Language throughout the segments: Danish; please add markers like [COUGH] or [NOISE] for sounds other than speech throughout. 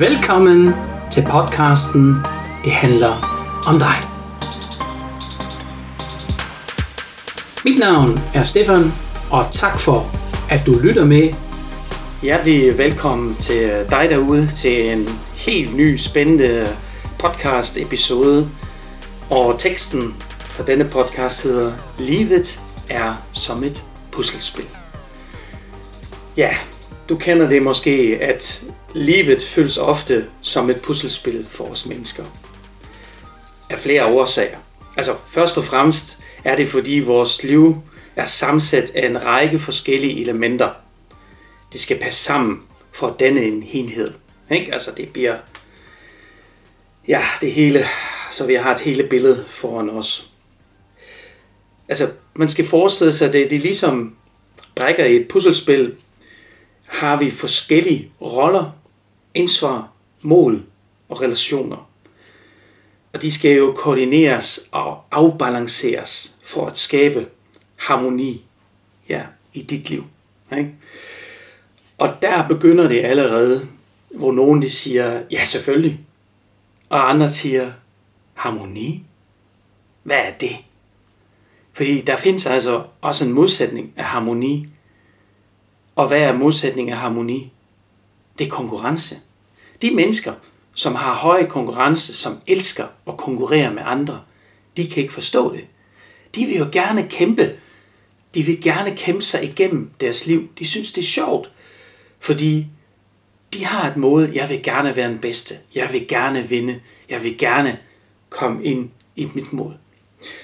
Velkommen til podcasten Det handler om dig. Mit navn er Stefan, og tak for, at du lytter med. Hjertelig velkommen til dig derude til en helt ny, spændende podcast episode. Og teksten for denne podcast hedder Livet er som et puslespil. Ja, du kender det måske, at livet føles ofte som et puslespil for os mennesker. Af flere årsager. Altså, først og fremmest er det, fordi vores liv er sammensat af en række forskellige elementer. Det skal passe sammen for at danne en helhed. Ikke? Altså, det bliver ja, det hele, så vi har et hele billede foran os. Altså, man skal forestille sig, at det, det er ligesom brækker i et puslespil, har vi forskellige roller, ansvar, mål og relationer. Og de skal jo koordineres og afbalanceres for at skabe harmoni ja, i dit liv. Ikke? Og der begynder det allerede, hvor nogen de siger, ja selvfølgelig, og andre siger, harmoni? Hvad er det? Fordi der findes altså også en modsætning af harmoni. Og hvad er modsætning af harmoni? Det er konkurrence. De mennesker, som har høj konkurrence, som elsker at konkurrere med andre, de kan ikke forstå det. De vil jo gerne kæmpe. De vil gerne kæmpe sig igennem deres liv. De synes, det er sjovt, fordi de har et mål. Jeg vil gerne være den bedste. Jeg vil gerne vinde. Jeg vil gerne komme ind i mit mål.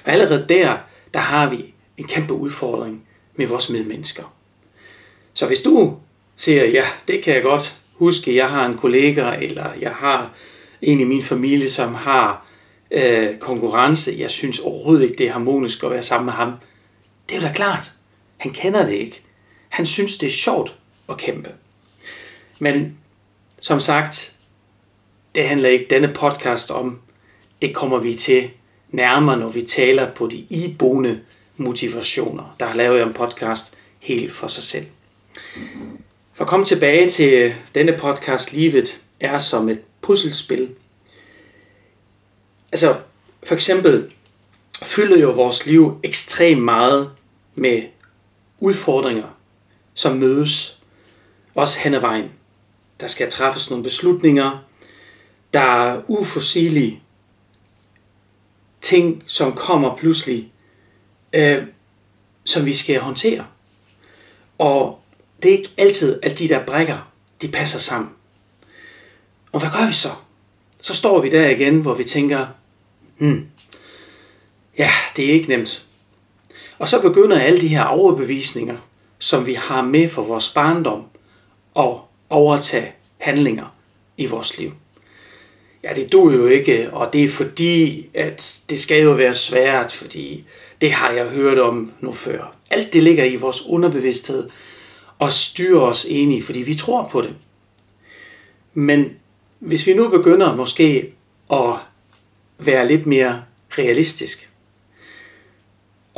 Og allerede der, der har vi en kæmpe udfordring med vores medmennesker. Så hvis du siger, ja, det kan jeg godt huske, jeg har en kollega, eller jeg har en i min familie, som har øh, konkurrence, jeg synes overhovedet ikke, det er harmonisk at være sammen med ham. Det er jo da klart. Han kender det ikke. Han synes, det er sjovt at kæmpe. Men som sagt, det handler ikke denne podcast om. Det kommer vi til nærmere, når vi taler på de iboende motivationer. Der har lavet en podcast helt for sig selv. For at komme tilbage til denne podcast, Livet er som et puslespil. Altså, for eksempel fylder jo vores liv ekstremt meget med udfordringer, som mødes også hen ad vejen. Der skal træffes nogle beslutninger, der er uforsigelige ting, som kommer pludselig, øh, som vi skal håndtere. Og det er ikke altid, at de der brækker, de passer sammen. Og hvad gør vi så? Så står vi der igen, hvor vi tænker, hmm, ja, det er ikke nemt. Og så begynder alle de her overbevisninger, som vi har med for vores barndom, at overtage handlinger i vores liv. Ja, det du jo ikke, og det er fordi, at det skal jo være svært, fordi det har jeg hørt om nu før. Alt det ligger i vores underbevidsthed, og styre os ind i, fordi vi tror på det. Men hvis vi nu begynder måske at være lidt mere realistisk,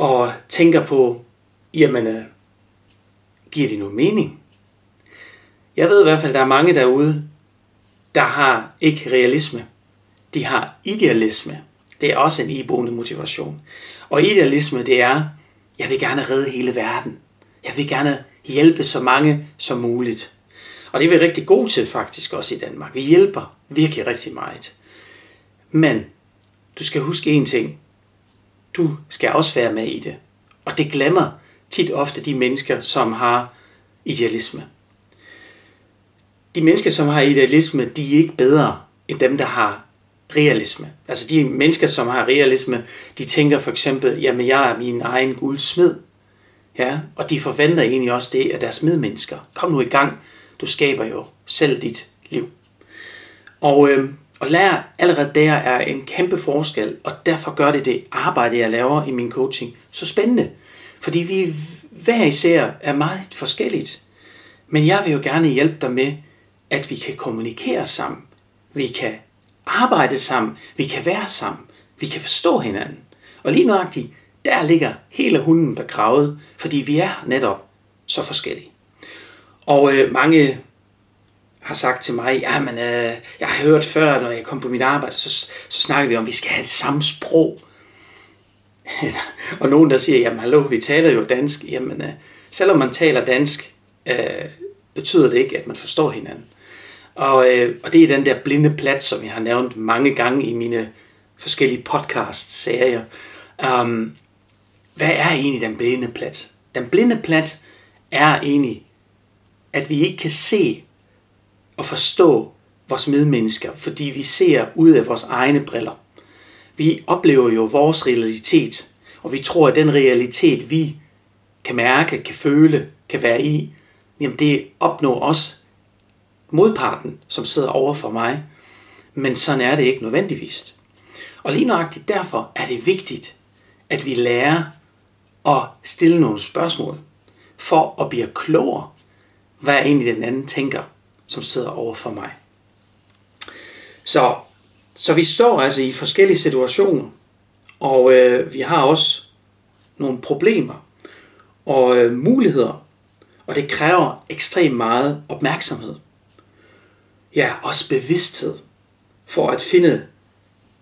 og tænker på, jamen, øh, giver det nu mening? Jeg ved i hvert fald, at der er mange derude, der har ikke realisme. De har idealisme. Det er også en iboende motivation. Og idealisme, det er, jeg vil gerne redde hele verden. Jeg vil gerne hjælpe så mange som muligt. Og det er vi rigtig gode til faktisk også i Danmark. Vi hjælper virkelig rigtig meget. Men du skal huske en ting. Du skal også være med i det. Og det glemmer tit ofte de mennesker, som har idealisme. De mennesker, som har idealisme, de er ikke bedre end dem, der har realisme. Altså de mennesker, som har realisme, de tænker for eksempel, jamen jeg er min egen guldsmed. Ja, og de forventer egentlig også det af deres medmennesker. Kom nu i gang, du skaber jo selv dit liv. Og, øh, og lære allerede der er en kæmpe forskel, og derfor gør det det arbejde, jeg laver i min coaching, så spændende. Fordi vi hver især er meget forskelligt. Men jeg vil jo gerne hjælpe dig med, at vi kan kommunikere sammen. Vi kan arbejde sammen. Vi kan være sammen. Vi kan forstå hinanden. Og lige nøjagtigt, der ligger hele hunden begravet, fordi vi er netop så forskellige. Og øh, mange har sagt til mig, ja, men øh, jeg har hørt før, når jeg kom på mit arbejde, så, så snakker vi om, at vi skal have et samme sprog. [LAUGHS] og nogen der siger, jamen hallo, vi taler jo dansk. Jamen, øh, selvom man taler dansk, øh, betyder det ikke, at man forstår hinanden. Og, øh, og det er den der blinde plat, som jeg har nævnt mange gange i mine forskellige podcast-serier. Um, hvad er egentlig den blinde plat? Den blinde plat er egentlig, at vi ikke kan se og forstå vores medmennesker, fordi vi ser ud af vores egne briller. Vi oplever jo vores realitet, og vi tror, at den realitet, vi kan mærke, kan føle, kan være i, jamen det opnår også modparten, som sidder over for mig. Men sådan er det ikke nødvendigvis. Og lige nøjagtigt derfor er det vigtigt, at vi lærer at stille nogle spørgsmål, for at blive klogere, hvad egentlig den anden tænker, som sidder over for mig. Så, så vi står altså i forskellige situationer, og øh, vi har også nogle problemer og øh, muligheder, og det kræver ekstremt meget opmærksomhed. Ja, også bevidsthed for at finde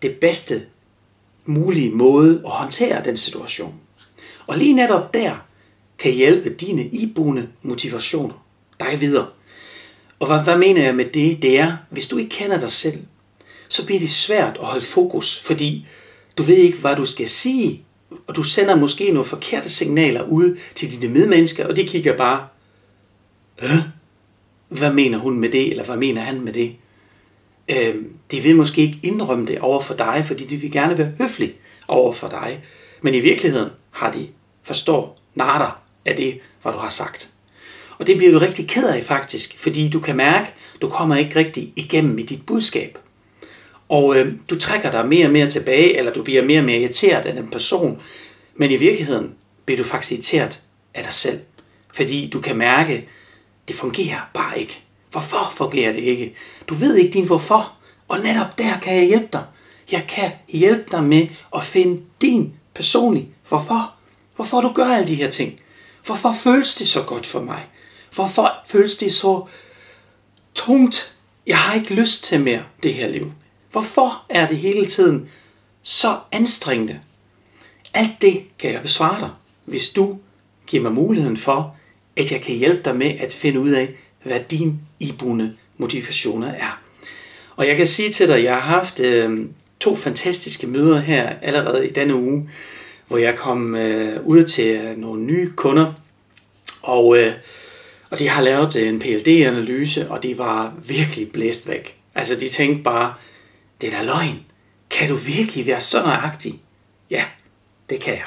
det bedste mulige måde at håndtere den situation. Og lige netop der kan hjælpe dine iboende motivationer dig videre. Og hvad, hvad mener jeg med det? Det er, hvis du ikke kender dig selv, så bliver det svært at holde fokus, fordi du ved ikke, hvad du skal sige, og du sender måske nogle forkerte signaler ud til dine medmennesker, og de kigger bare, øh, hvad mener hun med det, eller hvad mener han med det? Øh, de vil måske ikke indrømme det over for dig, fordi de vil gerne være høflige over for dig. Men i virkeligheden har de forstår nader af det, hvad du har sagt. Og det bliver du rigtig ked af faktisk, fordi du kan mærke, du kommer ikke rigtig igennem i dit budskab. Og øh, du trækker dig mere og mere tilbage, eller du bliver mere og mere irriteret af den person. Men i virkeligheden bliver du faktisk irriteret af dig selv. Fordi du kan mærke, det fungerer bare ikke. Hvorfor fungerer det ikke? Du ved ikke din hvorfor. Og netop der kan jeg hjælpe dig. Jeg kan hjælpe dig med at finde din personlige hvorfor. Hvorfor du gør alle de her ting. Hvorfor føles det så godt for mig? Hvorfor føles det så tungt? Jeg har ikke lyst til mere det her liv. Hvorfor er det hele tiden så anstrengende? Alt det kan jeg besvare dig, hvis du giver mig muligheden for, at jeg kan hjælpe dig med at finde ud af, hvad din iboende motivationer er. Og jeg kan sige til dig, at jeg har haft øh, to fantastiske møder her allerede i denne uge, hvor jeg kom øh, ud til øh, nogle nye kunder, og, øh, og de har lavet øh, en PLD-analyse, og de var virkelig blæst væk. Altså de tænkte bare, det er da løgn. Kan du virkelig være så nøjagtig? Ja, det kan jeg.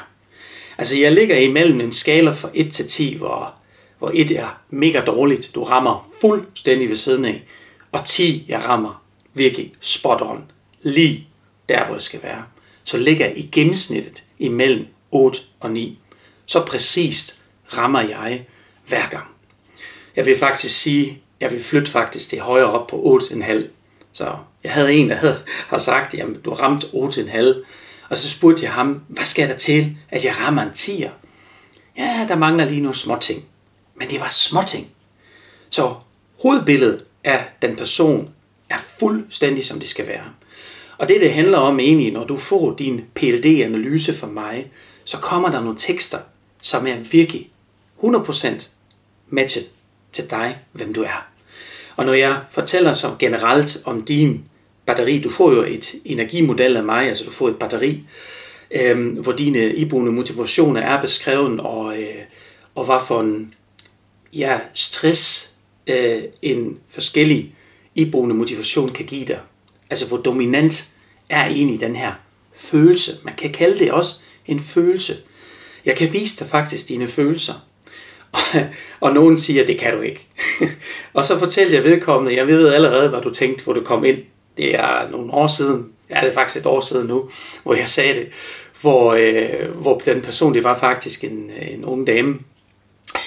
Altså jeg ligger imellem en skala fra 1 til 10, hvor, hvor 1 er mega dårligt, du rammer fuldstændig ved siden af, og 10 jeg rammer virkelig spot on, lige der hvor det skal være. Så ligger jeg i gennemsnittet imellem 8 og 9. Så præcist rammer jeg hver gang. Jeg vil faktisk sige, jeg vil flytte faktisk det højere op på 8,5. Så jeg havde en, der havde, har sagt, jamen du ramte ramt 8,5. Og så spurgte jeg ham, hvad skal der til, at jeg rammer en 10'er? Ja, der mangler lige nogle små ting. Men det var små ting. Så hovedbilledet af den person er fuldstændig som det skal være. Og det, det handler om egentlig, når du får din PLD-analyse fra mig, så kommer der nogle tekster, som er virkelig 100% matchet til dig, hvem du er. Og når jeg fortæller så generelt om din batteri, du får jo et energimodel af mig, altså du får et batteri, øh, hvor dine iboende motivationer er beskrevet, og, øh, og hvad for en ja, stress øh, en forskellig iboende motivation kan give dig. Altså hvor dominant er egentlig den her følelse. Man kan kalde det også en følelse. Jeg kan vise dig faktisk dine følelser. [LAUGHS] og nogen siger, det kan du ikke. [LAUGHS] og så fortæller jeg vedkommende, jeg ved allerede, hvad du tænkte, hvor du kom ind. Det er nogle år siden, ja det er faktisk et år siden nu, hvor jeg sagde det, hvor, øh, hvor den person, det var faktisk en, en ung dame,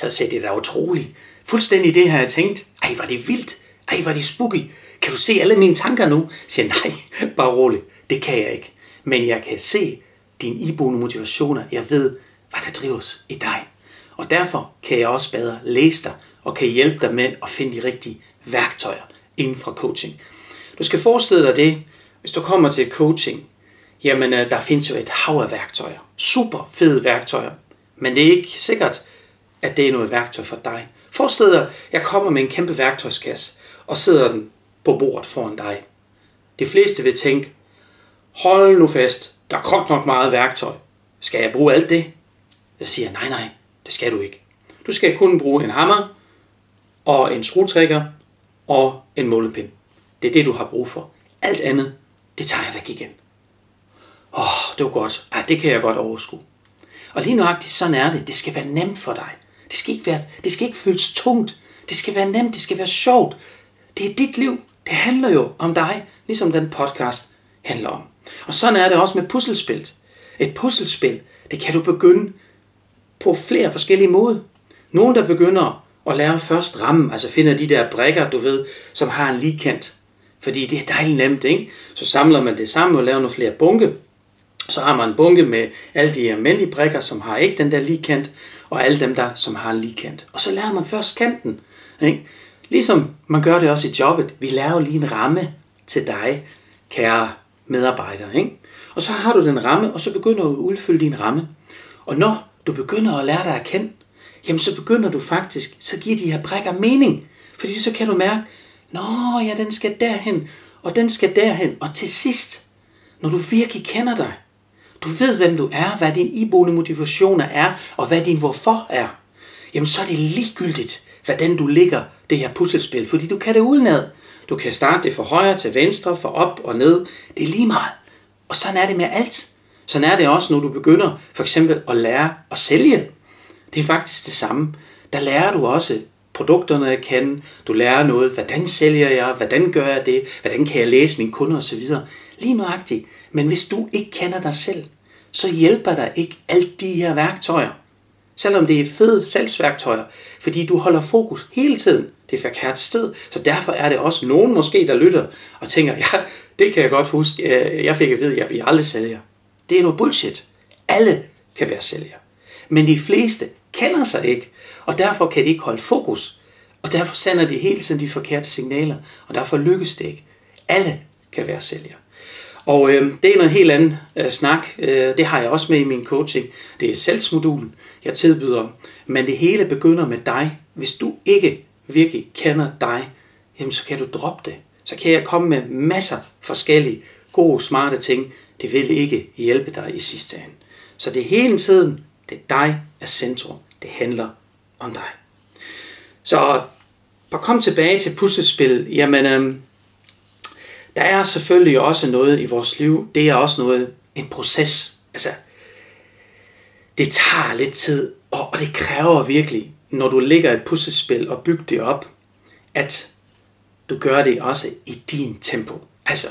jeg sagde, det er da utroligt. Fuldstændig det her, jeg tænkt, ej var det vildt, ej var det spooky, kan du se alle mine tanker nu? Jeg siger, nej, [LAUGHS] bare roligt, det kan jeg ikke. Men jeg kan se dine iboende motivationer, jeg ved, hvad der drives i dig. Og derfor kan jeg også bedre læse dig og kan hjælpe dig med at finde de rigtige værktøjer inden for coaching. Du skal forestille dig det, hvis du kommer til coaching, jamen øh, der findes jo et hav af værktøjer. Super fede værktøjer. Men det er ikke sikkert, at det er noget værktøj for dig. Forestil dig, jeg kommer med en kæmpe værktøjskasse, og sidder den på bordet foran dig. De fleste vil tænke, hold nu fast, der er godt nok meget værktøj. Skal jeg bruge alt det? Jeg siger, nej nej, det skal du ikke. Du skal kun bruge en hammer, og en skruetrækker, og en målepind. Det er det, du har brug for. Alt andet, det tager jeg væk igen. Åh, oh, det var godt. Ej, det kan jeg godt overskue. Og lige nøjagtigt sådan er det. Det skal være nemt for dig. Det skal ikke, være, det skal ikke føles tungt. Det skal være nemt, det skal være sjovt. Det er dit liv. Det handler jo om dig, ligesom den podcast handler om. Og sådan er det også med puslespil. Et puslespil, det kan du begynde på flere forskellige måder. Nogle, der begynder at lære først ramme, altså finder de der brækker, du ved, som har en ligekant. Fordi det er dejligt nemt, ikke? Så samler man det sammen og laver nogle flere bunke. Så har man en bunke med alle de almindelige brækker, som har ikke den der ligekant, og alle dem der, som har en ligekant. Og så lærer man først kanten. Ikke? Ligesom man gør det også i jobbet. Vi laver lige en ramme til dig, kære medarbejdere. Ikke? Og så har du den ramme, og så begynder du at udfylde din ramme. Og når du begynder at lære dig at kende, jamen så begynder du faktisk, så giver de her brækker mening. Fordi så kan du mærke, nå ja, den skal derhen, og den skal derhen. Og til sidst, når du virkelig kender dig, du ved, hvem du er, hvad din iboende motivationer er, og hvad din hvorfor er, jamen så er det ligegyldigt, hvordan du ligger det her puslespil, fordi du kan det udenad. Du kan starte det fra højre til venstre, fra op og ned. Det er lige meget. Og sådan er det med alt. Sådan er det også, når du begynder for eksempel at lære at sælge. Det er faktisk det samme. Der lærer du også produkterne at kende. Du lærer noget. Hvordan sælger jeg? Hvordan gør jeg det? Hvordan kan jeg læse mine kunder osv.? Lige nøjagtigt. Men hvis du ikke kender dig selv, så hjælper der ikke alt de her værktøjer. Selvom det er et fedt salgsværktøjer, fordi du holder fokus hele tiden. Det er forkert sted, så derfor er det også nogen måske, der lytter og tænker, ja, det kan jeg godt huske, øh, jeg fik at vide, at jeg bliver aldrig sælger. Det er noget bullshit. Alle kan være sælger. Men de fleste kender sig ikke, og derfor kan de ikke holde fokus. Og derfor sender de hele tiden de forkerte signaler, og derfor lykkes det ikke. Alle kan være sælger. Og øh, det er noget helt andet øh, snak. Øh, det har jeg også med i min coaching. Det er salgsmodulen, jeg tilbyder. Men det hele begynder med dig. Hvis du ikke virkelig kender dig, jamen så kan du droppe det. Så kan jeg komme med masser forskellige gode, smarte ting. Det vil ikke hjælpe dig i sidste ende. Så det er hele tiden, det er dig er centrum. Det handler om dig. Så for kom tilbage til puslespil. Jamen, øhm, der er selvfølgelig også noget i vores liv, det er også noget, en proces. Altså, det tager lidt tid, og, og det kræver virkelig, når du ligger et puslespil og bygger det op, at du gør det også i din tempo. Altså,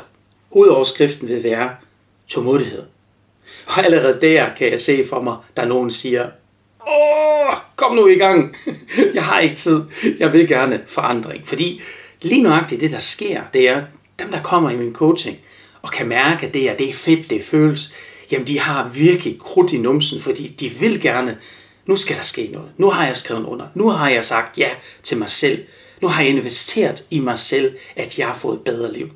hovedoverskriften vil være tålmodighed. Og allerede der kan jeg se for mig, der nogen siger, Åh, kom nu i gang. [LAUGHS] Jeg har ikke tid. Jeg vil gerne forandring. Fordi lige nøjagtigt det, der sker, det er, dem, der kommer i min coaching, og kan mærke, at det er, det er fedt, det føles, jamen de har virkelig krudt i numsen, fordi de vil gerne, nu skal der ske noget. Nu har jeg skrevet under. Nu har jeg sagt ja til mig selv. Nu har jeg investeret i mig selv, at jeg har fået et bedre liv.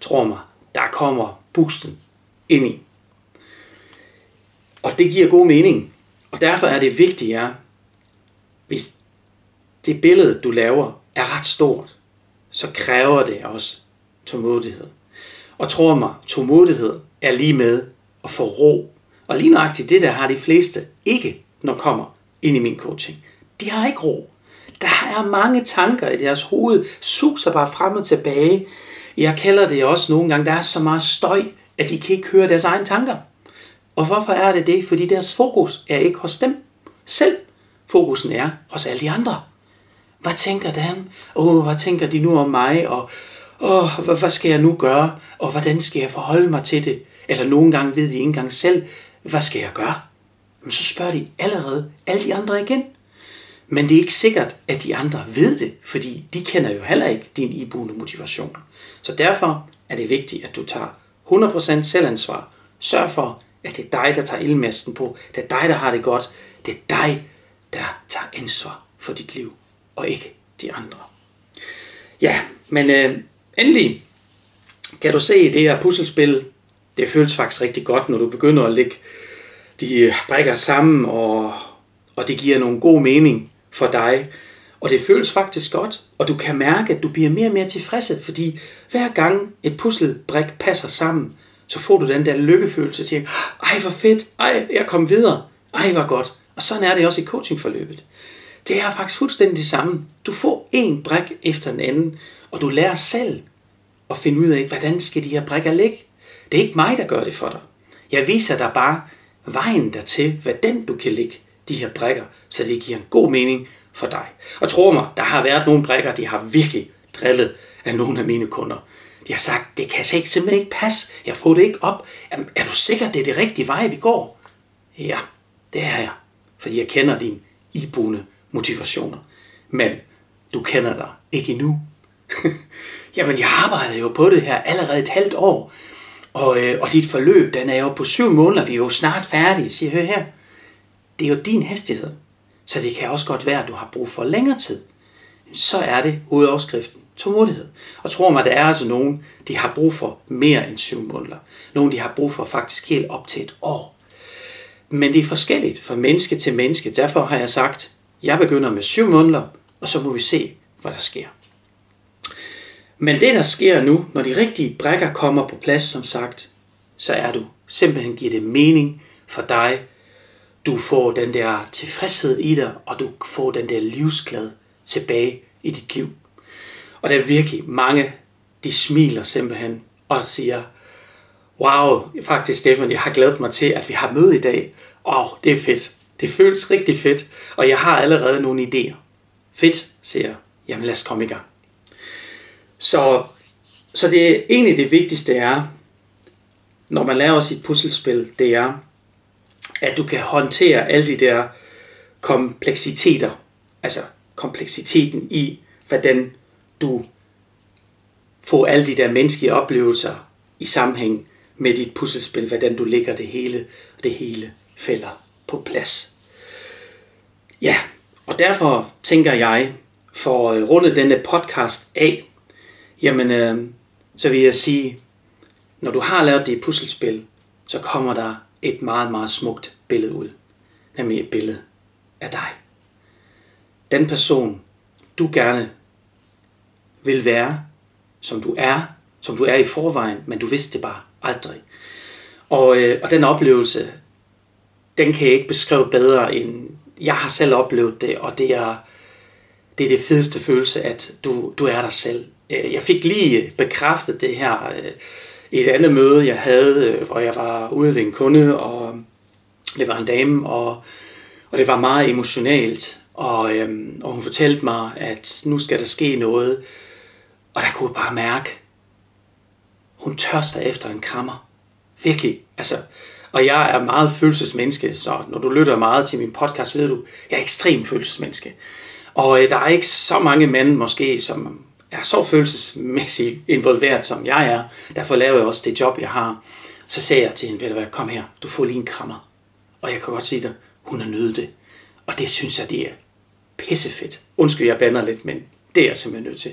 Tror mig, der kommer boosten ind i. Og det giver god mening. Og derfor er det vigtigt, at hvis det billede, du laver, er ret stort, så kræver det også tålmodighed. Og tror mig, tålmodighed er lige med at få ro. Og lige nøjagtigt det der har de fleste ikke, når kommer ind i min coaching. De har ikke ro. Der er mange tanker i deres hoved, suser bare frem og tilbage. Jeg kalder det også nogle gange, der er så meget støj, at de kan ikke høre deres egne tanker. Og hvorfor er det det? Fordi deres fokus er ikke hos dem selv. Fokusen er hos alle de andre. Hvad tænker de? Åh, oh, hvad tænker de nu om mig? Og åh, hvad, hvad skal jeg nu gøre? Og hvordan skal jeg forholde mig til det? Eller nogle gange ved de ikke engang selv, hvad skal jeg gøre? Så spørger de allerede alle de andre igen. Men det er ikke sikkert, at de andre ved det, fordi de kender jo heller ikke din iboende motivation. Så derfor er det vigtigt, at du tager 100% selvansvar. Sørg for, at det er dig, der tager ildmasten på. Det er dig, der har det godt. Det er dig, der tager ansvar for dit liv, og ikke de andre. Ja, men øh, endelig kan du se det her puslespil. Det føles faktisk rigtig godt, når du begynder at lægge de brækker sammen, og, og det giver nogle god mening for dig. Og det føles faktisk godt, og du kan mærke, at du bliver mere og mere tilfreds, fordi hver gang et puslebrik passer sammen, så får du den der lykkefølelse til, ej hvor fedt, ej jeg kom videre, ej hvor godt. Og sådan er det også i coachingforløbet. Det er faktisk fuldstændig det samme. Du får en brik efter den anden, og du lærer selv at finde ud af, hvordan skal de her brikker ligge. Det er ikke mig, der gør det for dig. Jeg viser dig bare vejen dertil, hvordan du kan lægge de her brækker, så det giver en god mening for dig. Og tro mig, der har været nogle brækker, de har virkelig drillet af nogle af mine kunder. De har sagt, det kan simpelthen ikke passe. Jeg får det ikke op. Er du sikker, det er det rigtige vej, vi går? Ja, det er jeg. Fordi jeg kender dine iboende motivationer. Men du kender dig ikke endnu. [LAUGHS] Jamen, jeg arbejder jo på det her allerede et halvt år. Og, øh, og dit forløb, den er jo på syv måneder. Vi er jo snart færdige. siger, hør her. Det er jo din hastighed. Så det kan også godt være, at du har brug for længere tid. Så er det hovedoverskriften tålmodighed. Og tror mig, der er altså nogen, de har brug for mere end syv måneder. Nogle, de har brug for faktisk helt op til et år. Men det er forskelligt fra menneske til menneske. Derfor har jeg sagt, jeg begynder med syv måneder, og så må vi se, hvad der sker. Men det, der sker nu, når de rigtige brækker kommer på plads, som sagt, så er du simpelthen giver det mening for dig. Du får den der tilfredshed i dig, og du får den der livsglæde tilbage i dit liv. Og der er virkelig mange, de smiler simpelthen og siger, wow, faktisk Stefan, jeg har glædet mig til, at vi har møde i dag. Åh, oh, det er fedt. Det føles rigtig fedt, og jeg har allerede nogle idéer. Fedt, siger jeg. Jamen lad os komme i gang. Så, så det er egentlig det vigtigste er, når man laver sit puslespil, det er, at du kan håndtere alle de der kompleksiteter, altså kompleksiteten i, hvordan du får alle de der menneskelige oplevelser i sammenhæng med dit puslespil, hvordan du lægger det hele, og det hele falder på plads. Ja, og derfor tænker jeg, for at runde denne podcast af, jamen, øh, så vil jeg sige, når du har lavet det puslespil, så kommer der et meget, meget smukt billede ud. Nemlig et billede af dig. Den person, du gerne vil være, som du er, som du er i forvejen, men du vidste det bare aldrig. Og, øh, og den oplevelse, den kan jeg ikke beskrive bedre end, jeg har selv oplevet det, og det er det, er det fedeste følelse, at du, du er der selv. Øh, jeg fik lige bekræftet det her øh, i et andet møde, jeg havde, øh, hvor jeg var ude ved en kunde, og det var en dame, og, og det var meget emotionelt. Og, øhm, og hun fortalte mig, at nu skal der ske noget, og der kunne jeg bare mærke, hun tørster efter en krammer. Virkelig. Altså, og jeg er meget følelsesmenneske, så når du lytter meget til min podcast, ved du, jeg er ekstrem følelsesmenneske. Og øh, der er ikke så mange mænd måske, som er så følelsesmæssigt involveret, som jeg er. Derfor laver jeg også det job, jeg har. Så sagde jeg til hende, ved du hvad, kom her, du får lige en krammer. Og jeg kan godt sige dig, hun har nødt det. Og det synes jeg, det er pissefedt. Undskyld, jeg bander lidt, men det er jeg simpelthen nødt til.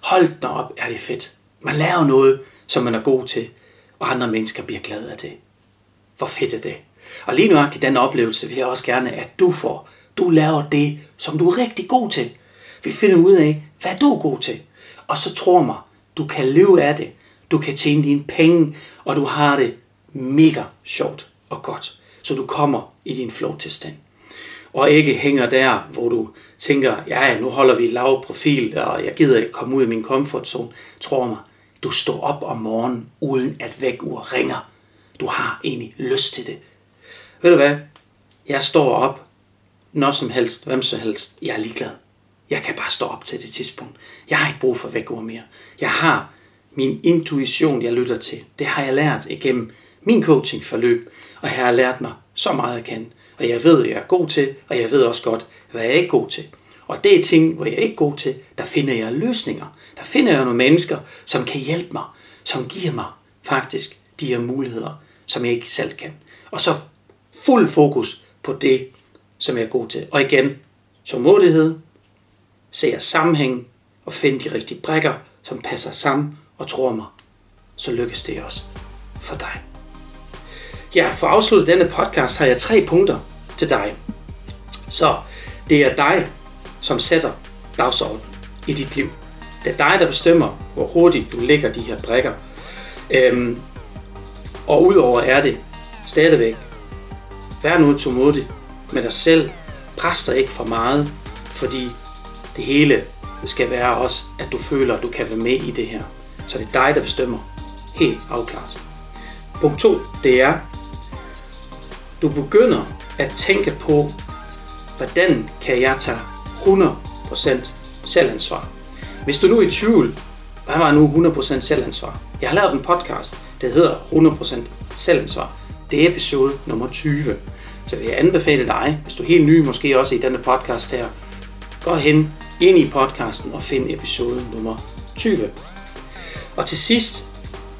Hold da op, er det fedt. Man laver noget, som man er god til, og andre mennesker bliver glade af det. Hvor fedt er det? Og lige nu den oplevelse vil jeg også gerne, at du får. Du laver det, som du er rigtig god til. Vi finder ud af, hvad du er god til. Og så tror mig, du kan leve af det. Du kan tjene dine penge, og du har det mega sjovt og godt. Så du kommer i din flow-tilstand. Og ikke hænger der, hvor du tænker, ja, nu holder vi lav profil, og jeg gider ikke komme ud af min comfort zone. Tror mig, du står op om morgenen, uden at vækkeur ringer. Du har egentlig lyst til det. Ved du hvad? Jeg står op, når som helst, hvem som helst. Jeg er ligeglad. Jeg kan bare stå op til det tidspunkt. Jeg har ikke brug for vækkeur mere. Jeg har min intuition, jeg lytter til. Det har jeg lært igennem min coachingforløb, og jeg har lært mig så meget at kan. Og jeg ved, hvad jeg er god til, og jeg ved også godt, hvad jeg er ikke god til. Og det er ting, hvor jeg er ikke god til, der finder jeg løsninger. Der finder jeg nogle mennesker, som kan hjælpe mig, som giver mig faktisk de her muligheder, som jeg ikke selv kan. Og så fuld fokus på det, som jeg er god til. Og igen, tålmodighed, ser sammenhæng og finde de rigtige brækker, som passer sammen, og tror mig, så lykkes det også for dig. Ja, for at afslutte denne podcast har jeg tre punkter til dig. Så det er dig, som sætter dagsordenen i dit liv. Det er dig, der bestemmer, hvor hurtigt du lægger de her brækker. Øhm, og udover er det stadigvæk, vær nu tålmodig med dig selv. Pres dig ikke for meget, fordi det hele skal være også, at du føler, at du kan være med i det her. Så det er dig, der bestemmer. Helt afklaret. Punkt 2, det er, du begynder at tænke på, hvordan kan jeg tage 100% selvansvar. Hvis du nu er i tvivl, hvad var nu 100% selvansvar? Jeg har lavet en podcast, der hedder 100% selvansvar. Det er episode nummer 20. Så vil jeg anbefale dig, hvis du er helt ny måske også i denne podcast her, gå hen ind i podcasten og find episode nummer 20. Og til sidst,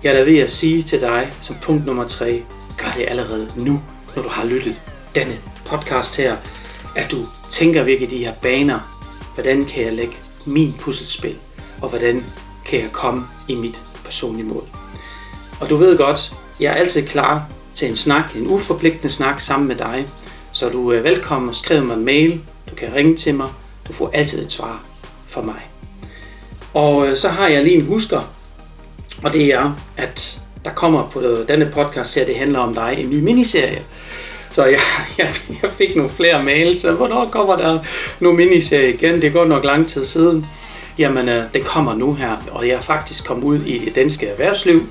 jeg er der ved at sige til dig som punkt nummer 3, gør det allerede nu, når du har lyttet denne podcast her, at du tænker virkelig de her baner. Hvordan kan jeg lægge min puslespil? Og hvordan kan jeg komme i mit personlige mål? Og du ved godt, jeg er altid klar til en snak, en uforpligtende snak sammen med dig. Så du er velkommen og skriv mig en mail. Du kan ringe til mig. Du får altid et svar fra mig. Og øh, så har jeg lige en husker, og det er, at der kommer på denne podcast her, det handler om dig, en ny miniserie. Så jeg, [LAUGHS] jeg, jeg fik nogle flere mails, så hvornår kommer der nogle miniserie igen? Det går nok lang tid siden. Jamen, øh, den kommer nu her, og jeg er faktisk kommet ud i det danske erhvervsliv,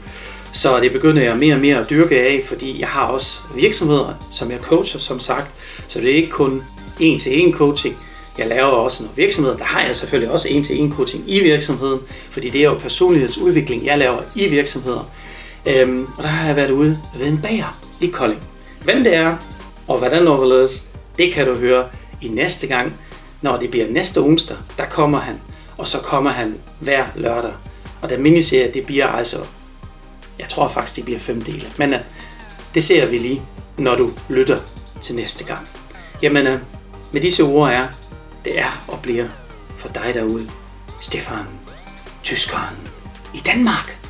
så det begynder jeg mere og mere at dyrke af, fordi jeg har også virksomheder, som jeg coacher, som sagt. Så det er ikke kun en-til-en coaching. Jeg laver også noget virksomhed, Der har jeg selvfølgelig også en-til-en coaching i virksomheden, fordi det er jo personlighedsudvikling, jeg laver i virksomheder. Øhm, og der har jeg været ude ved en bager i Kolding. Hvem det er, og hvordan overledes, det kan du høre i næste gang, når det bliver næste onsdag. Der kommer han, og så kommer han hver lørdag. Og den miniserie, det bliver altså, jeg tror faktisk, det bliver fem dele. Men uh, det ser vi lige, når du lytter til næste gang. Jamen, uh, med disse ord er, det er og bliver for dig derude, Stefan, tyskeren i Danmark.